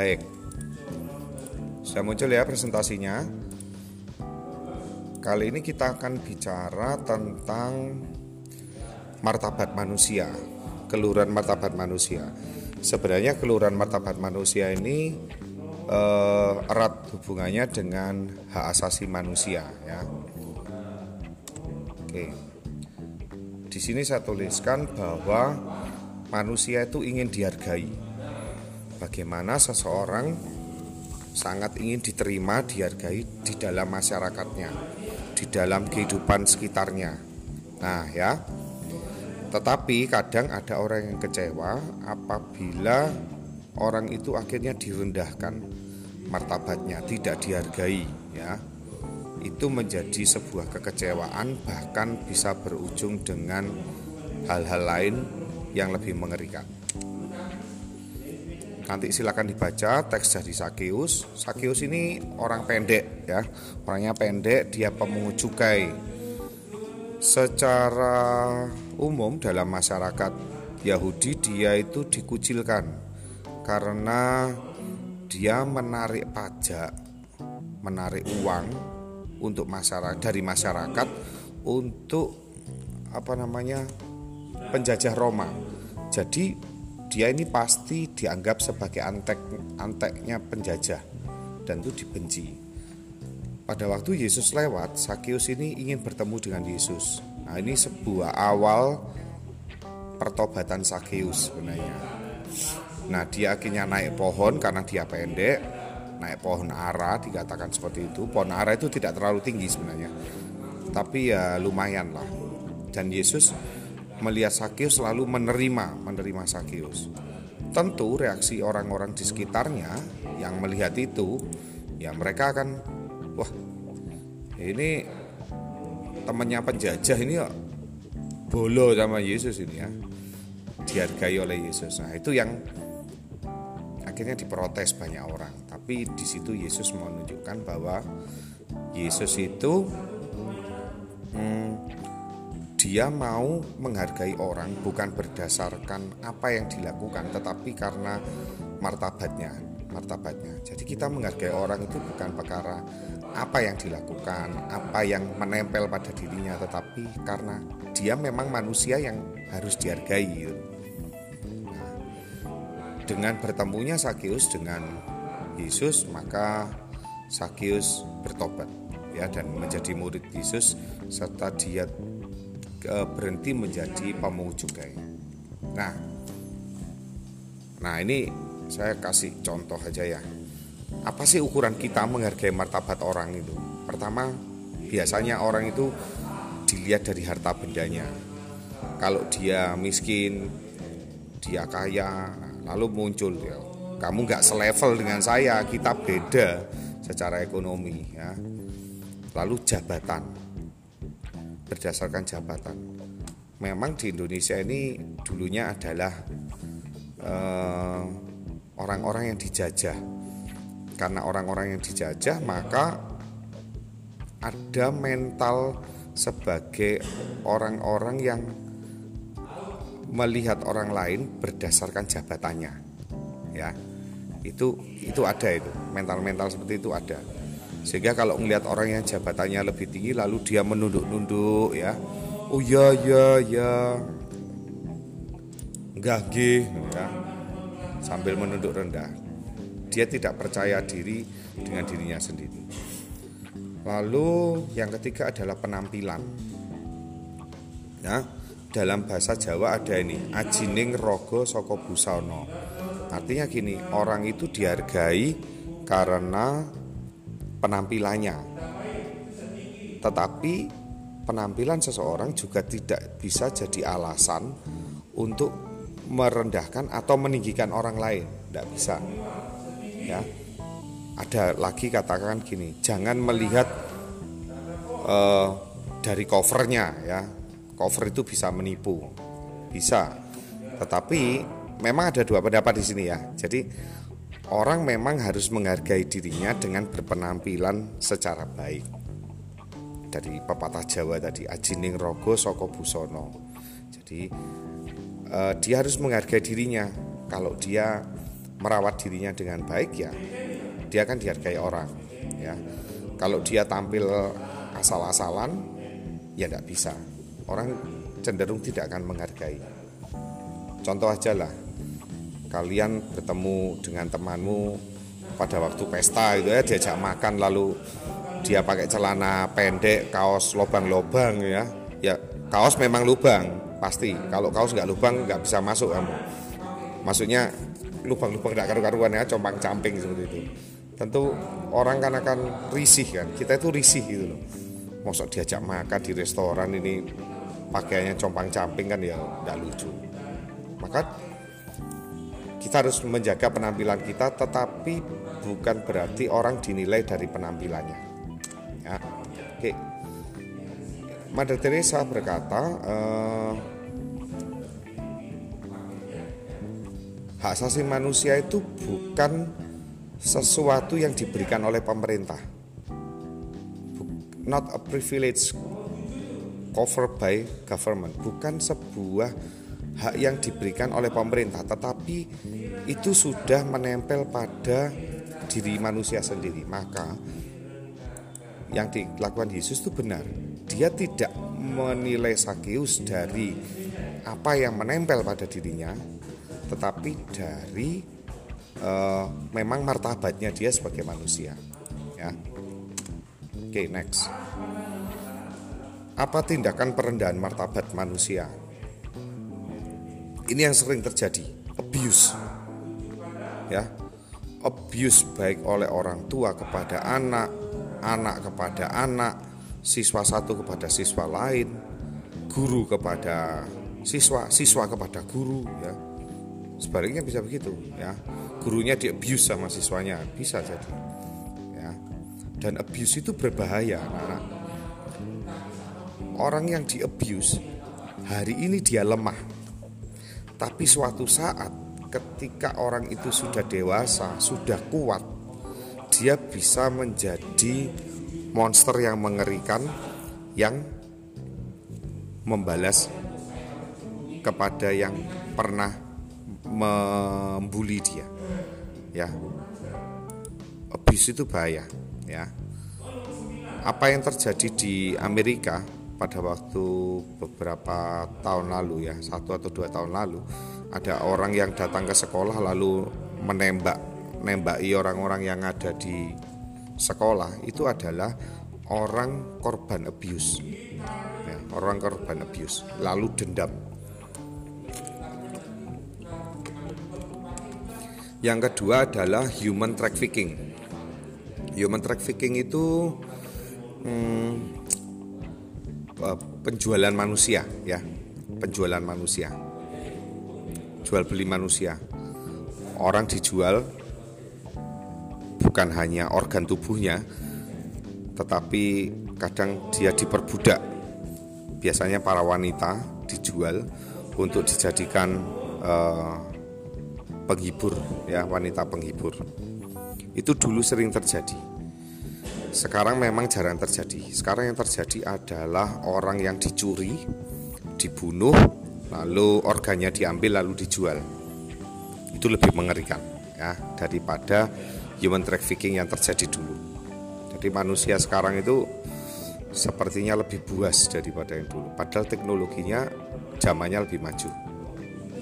Baik. Sudah muncul ya presentasinya. Kali ini kita akan bicara tentang martabat manusia, keluhuran martabat manusia. Sebenarnya keluhuran martabat manusia ini eh, erat hubungannya dengan hak asasi manusia ya. Oke. Di sini saya tuliskan bahwa manusia itu ingin dihargai. Bagaimana seseorang sangat ingin diterima, dihargai di dalam masyarakatnya, di dalam kehidupan sekitarnya. Nah, ya. Tetapi kadang ada orang yang kecewa apabila orang itu akhirnya direndahkan martabatnya, tidak dihargai, ya. Itu menjadi sebuah kekecewaan bahkan bisa berujung dengan hal-hal lain yang lebih mengerikan. Nanti silakan dibaca teks dari Sakeus. Sakeus ini orang pendek ya, orangnya pendek, dia pemungut cukai. Secara umum dalam masyarakat Yahudi dia itu dikucilkan karena dia menarik pajak, menarik uang untuk masyarakat dari masyarakat untuk apa namanya penjajah Roma. Jadi dia ini pasti dianggap sebagai antek anteknya penjajah dan itu dibenci. Pada waktu Yesus lewat, Sakius ini ingin bertemu dengan Yesus. Nah, ini sebuah awal pertobatan Sakius sebenarnya. Nah, dia akhirnya naik pohon karena dia pendek, naik pohon ara dikatakan seperti itu. Pohon ara itu tidak terlalu tinggi sebenarnya. Tapi ya lumayan lah. Dan Yesus melihat Sakius selalu menerima menerima Sakius. Tentu reaksi orang-orang di sekitarnya yang melihat itu ya mereka akan wah ini temannya penjajah ini ya bolo sama Yesus ini ya dihargai oleh Yesus. Nah itu yang akhirnya diprotes banyak orang. Tapi di situ Yesus menunjukkan bahwa Yesus itu dia mau menghargai orang bukan berdasarkan apa yang dilakukan tetapi karena martabatnya martabatnya jadi kita menghargai orang itu bukan perkara apa yang dilakukan apa yang menempel pada dirinya tetapi karena dia memang manusia yang harus dihargai gitu. nah, dengan bertemunya Sakius dengan Yesus maka Sakius bertobat ya dan menjadi murid Yesus serta dia berhenti menjadi pemungut cukai. Nah, nah ini saya kasih contoh aja ya. Apa sih ukuran kita menghargai martabat orang itu? Pertama, biasanya orang itu dilihat dari harta bendanya. Kalau dia miskin, dia kaya, lalu muncul ya. Kamu nggak selevel dengan saya, kita beda secara ekonomi ya. Lalu jabatan, berdasarkan jabatan. Memang di Indonesia ini dulunya adalah eh, orang-orang yang dijajah. Karena orang-orang yang dijajah, maka ada mental sebagai orang-orang yang melihat orang lain berdasarkan jabatannya. Ya. Itu itu ada itu, mental-mental seperti itu ada sehingga kalau melihat orang yang jabatannya lebih tinggi lalu dia menunduk-nunduk ya. Oh ya ya ya gage ya. Sambil menunduk rendah. Dia tidak percaya diri dengan dirinya sendiri. Lalu yang ketiga adalah penampilan. Ya dalam bahasa Jawa ada ini ajining rogo soko busono artinya gini orang itu dihargai karena penampilannya. Tetapi penampilan seseorang juga tidak bisa jadi alasan untuk merendahkan atau meninggikan orang lain. Tidak bisa. Ya. Ada lagi katakan gini, jangan melihat uh, dari covernya ya. Cover itu bisa menipu. Bisa. Tetapi memang ada dua pendapat di sini ya. Jadi Orang memang harus menghargai dirinya dengan berpenampilan secara baik. Dari pepatah Jawa tadi, ajining rogo soko busono. Jadi uh, dia harus menghargai dirinya. Kalau dia merawat dirinya dengan baik ya dia akan dihargai orang ya kalau dia tampil asal-asalan ya tidak bisa orang cenderung tidak akan menghargai contoh aja lah kalian bertemu dengan temanmu pada waktu pesta itu ya diajak makan lalu dia pakai celana pendek kaos lobang-lobang ya. Ya kaos memang lubang pasti. Kalau kaos nggak lubang nggak bisa masuk kamu. Maksudnya lubang-lubang tidak karu-karuan ya compang camping seperti itu. Tentu orang kan akan risih kan kita itu risih gitu loh. Mosok diajak makan di restoran ini pakaiannya compang camping kan ya tidak lucu. Maka kita harus menjaga penampilan kita tetapi bukan berarti orang dinilai dari penampilannya. Ya. Oke. Mother Teresa berkata eh, hak asasi manusia itu bukan sesuatu yang diberikan oleh pemerintah. Not a privilege covered by government, bukan sebuah hak yang diberikan oleh pemerintah, tetapi itu sudah menempel pada diri manusia sendiri. Maka yang dilakukan Yesus itu benar. Dia tidak menilai Sakeus dari apa yang menempel pada dirinya, tetapi dari uh, memang martabatnya dia sebagai manusia. Ya. Oke okay, next. Apa tindakan perendahan martabat manusia ini yang sering terjadi. Abuse. Ya. Abuse baik oleh orang tua kepada anak anak kepada anak siswa satu kepada siswa lain guru kepada siswa siswa kepada guru ya. Sebaliknya bisa begitu ya. Gurunya di abuse sama siswanya bisa jadi ya. Dan abuse itu berbahaya anak-anak. Orang yang di abuse hari ini dia lemah tapi suatu saat ketika orang itu sudah dewasa sudah kuat dia bisa menjadi monster yang mengerikan yang membalas kepada yang pernah membuli dia. Ya. Abuse itu bahaya ya. Apa yang terjadi di Amerika pada waktu beberapa tahun lalu ya satu atau dua tahun lalu ada orang yang datang ke sekolah lalu menembak nembaki orang-orang yang ada di sekolah. Itu adalah orang korban abuse. Ya, orang korban abuse lalu dendam. Yang kedua adalah human trafficking. Human trafficking itu hmm, penjualan manusia, ya, penjualan manusia, jual beli manusia. Orang dijual bukan hanya organ tubuhnya, tetapi kadang dia diperbudak. Biasanya para wanita dijual untuk dijadikan uh, penghibur ya wanita penghibur itu dulu sering terjadi sekarang memang jarang terjadi. Sekarang yang terjadi adalah orang yang dicuri dibunuh lalu organnya diambil lalu dijual. Itu lebih mengerikan ya daripada human trafficking yang terjadi dulu. Jadi manusia sekarang itu sepertinya lebih buas daripada yang dulu. Padahal teknologinya zamannya lebih maju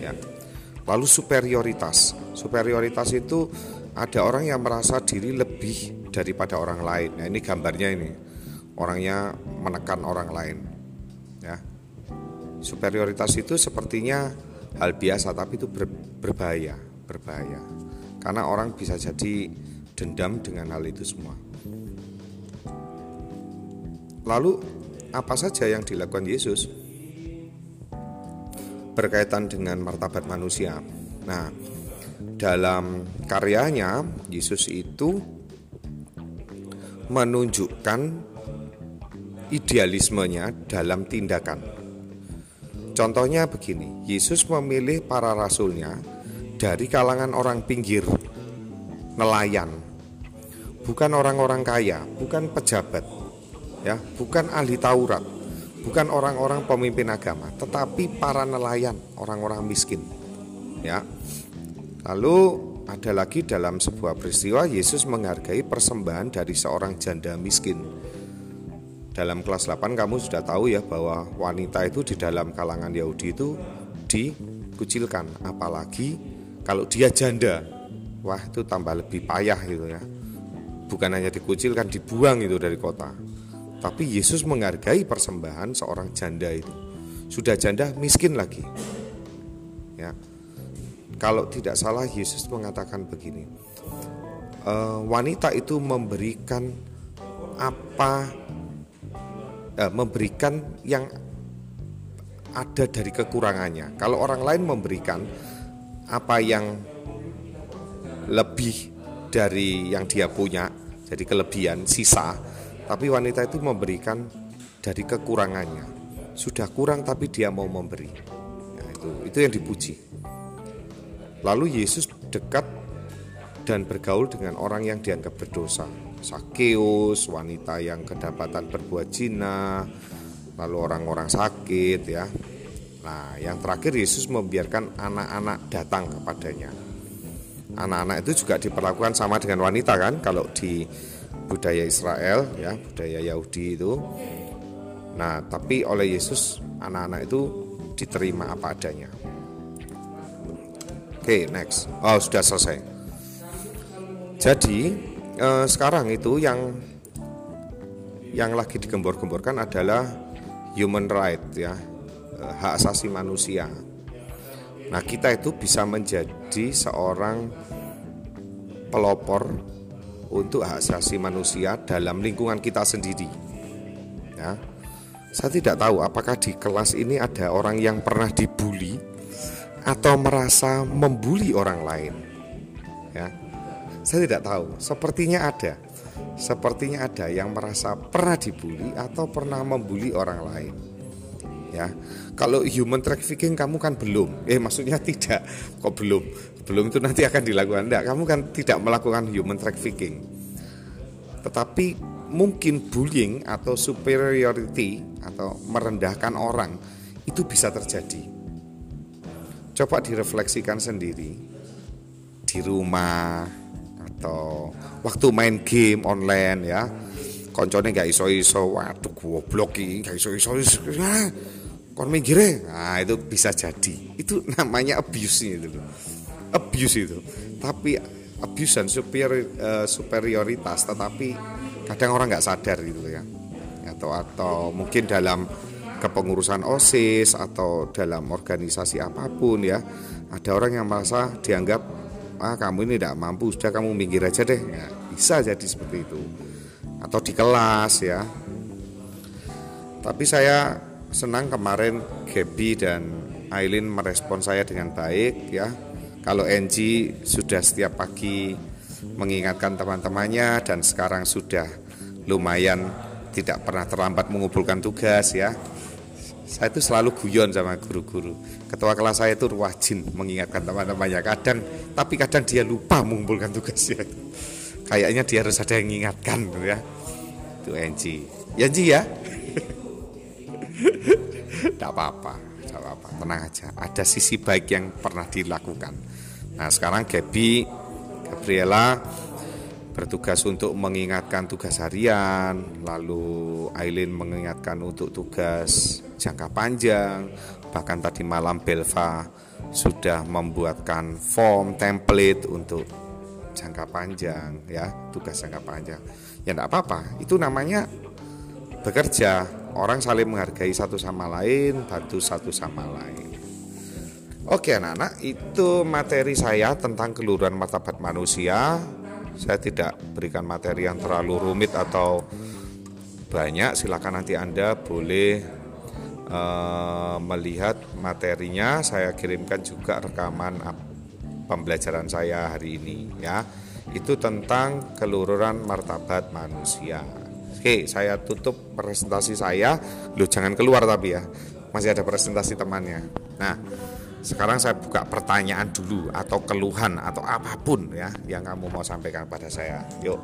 ya. Lalu superioritas. Superioritas itu ada orang yang merasa diri lebih daripada orang lain. Nah, ini gambarnya ini. Orangnya menekan orang lain. Ya. Superioritas itu sepertinya hal biasa tapi itu ber, berbahaya, berbahaya. Karena orang bisa jadi dendam dengan hal itu semua. Lalu apa saja yang dilakukan Yesus? berkaitan dengan martabat manusia. Nah, dalam karyanya Yesus itu menunjukkan idealismenya dalam tindakan. Contohnya begini, Yesus memilih para rasulnya dari kalangan orang pinggir, nelayan, bukan orang-orang kaya, bukan pejabat, ya, bukan ahli Taurat, bukan orang-orang pemimpin agama, tetapi para nelayan, orang-orang miskin. Ya. Lalu ada lagi dalam sebuah peristiwa Yesus menghargai persembahan dari seorang janda miskin. Dalam kelas 8 kamu sudah tahu ya bahwa wanita itu di dalam kalangan Yahudi itu dikucilkan apalagi kalau dia janda. Wah, itu tambah lebih payah gitu ya. Bukan hanya dikucilkan, dibuang itu dari kota. Tapi Yesus menghargai persembahan seorang janda itu. Sudah janda miskin lagi. Ya. Kalau tidak salah Yesus mengatakan begini. E, wanita itu memberikan apa e, memberikan yang ada dari kekurangannya. Kalau orang lain memberikan apa yang lebih dari yang dia punya, jadi kelebihan sisa, tapi wanita itu memberikan dari kekurangannya. Sudah kurang tapi dia mau memberi. Nah, itu itu yang dipuji. Lalu Yesus dekat dan bergaul dengan orang yang dianggap berdosa. Sakeus, wanita yang kedapatan berbuat zina, lalu orang-orang sakit ya. Nah, yang terakhir Yesus membiarkan anak-anak datang kepadanya. Anak-anak itu juga diperlakukan sama dengan wanita kan kalau di budaya Israel ya, budaya Yahudi itu. Nah, tapi oleh Yesus anak-anak itu diterima apa adanya. Oke, next. Oh, sudah selesai. Jadi, eh, sekarang itu yang yang lagi digembor-gemborkan adalah human right ya eh, hak asasi manusia. Nah kita itu bisa menjadi seorang pelopor untuk hak asasi manusia dalam lingkungan kita sendiri. Ya, saya tidak tahu apakah di kelas ini ada orang yang pernah dibully atau merasa membuli orang lain. Ya, saya tidak tahu. Sepertinya ada sepertinya ada yang merasa pernah dibully atau pernah membuli orang lain. Ya, kalau human trafficking kamu kan belum, eh maksudnya tidak, kok belum, belum itu nanti akan dilakukan. Tidak, kamu kan tidak melakukan human trafficking. Tetapi mungkin bullying atau superiority atau merendahkan orang itu bisa terjadi. Coba direfleksikan sendiri. Di rumah, atau waktu main game online ya. Koncone gak iso iso waduh goblok iki gak iso iso nah, kon minggire. Nah itu bisa jadi. Itu namanya abuse itu abuse itu. Tapi abuse dan superior, uh, superioritas tetapi kadang orang nggak sadar gitu ya. Atau atau mungkin dalam kepengurusan OSIS atau dalam organisasi apa pun ya. Ada orang yang merasa dianggap ah kamu ini tidak mampu sudah kamu minggir aja deh. Ya, bisa jadi seperti itu. Atau di kelas ya. Tapi saya senang kemarin Gaby dan Aileen merespon saya dengan baik ya. Kalau Angie sudah setiap pagi mengingatkan teman-temannya dan sekarang sudah lumayan tidak pernah terlambat mengumpulkan tugas ya saya itu selalu guyon sama guru-guru. Ketua kelas saya itu rajin mengingatkan teman-temannya. Kadang, tapi kadang dia lupa mengumpulkan tugasnya. Kayaknya dia harus ada yang mengingatkan, gitu ya. Itu Enji. Ya Enji ya. Tidak apa-apa, tidak apa-apa. Tenang aja. Ada sisi baik yang pernah dilakukan. Nah sekarang Gaby, Gabriela bertugas untuk mengingatkan tugas harian, lalu Aileen mengingatkan untuk tugas jangka panjang, bahkan tadi malam Belva sudah membuatkan form template untuk jangka panjang ya, tugas jangka panjang. Ya enggak apa-apa, itu namanya bekerja, orang saling menghargai satu sama lain, bantu satu sama lain. Oke anak-anak, itu materi saya tentang keluruhan martabat manusia saya tidak berikan materi yang terlalu rumit atau banyak. Silakan nanti Anda boleh uh, melihat materinya. Saya kirimkan juga rekaman pembelajaran saya hari ini ya. Itu tentang kelururan martabat manusia. Oke, saya tutup presentasi saya. Lu jangan keluar tapi ya. Masih ada presentasi temannya. Nah, sekarang saya buka pertanyaan dulu atau keluhan atau apa pun ya yang kamu mau sampaikan pada saya. Yuk.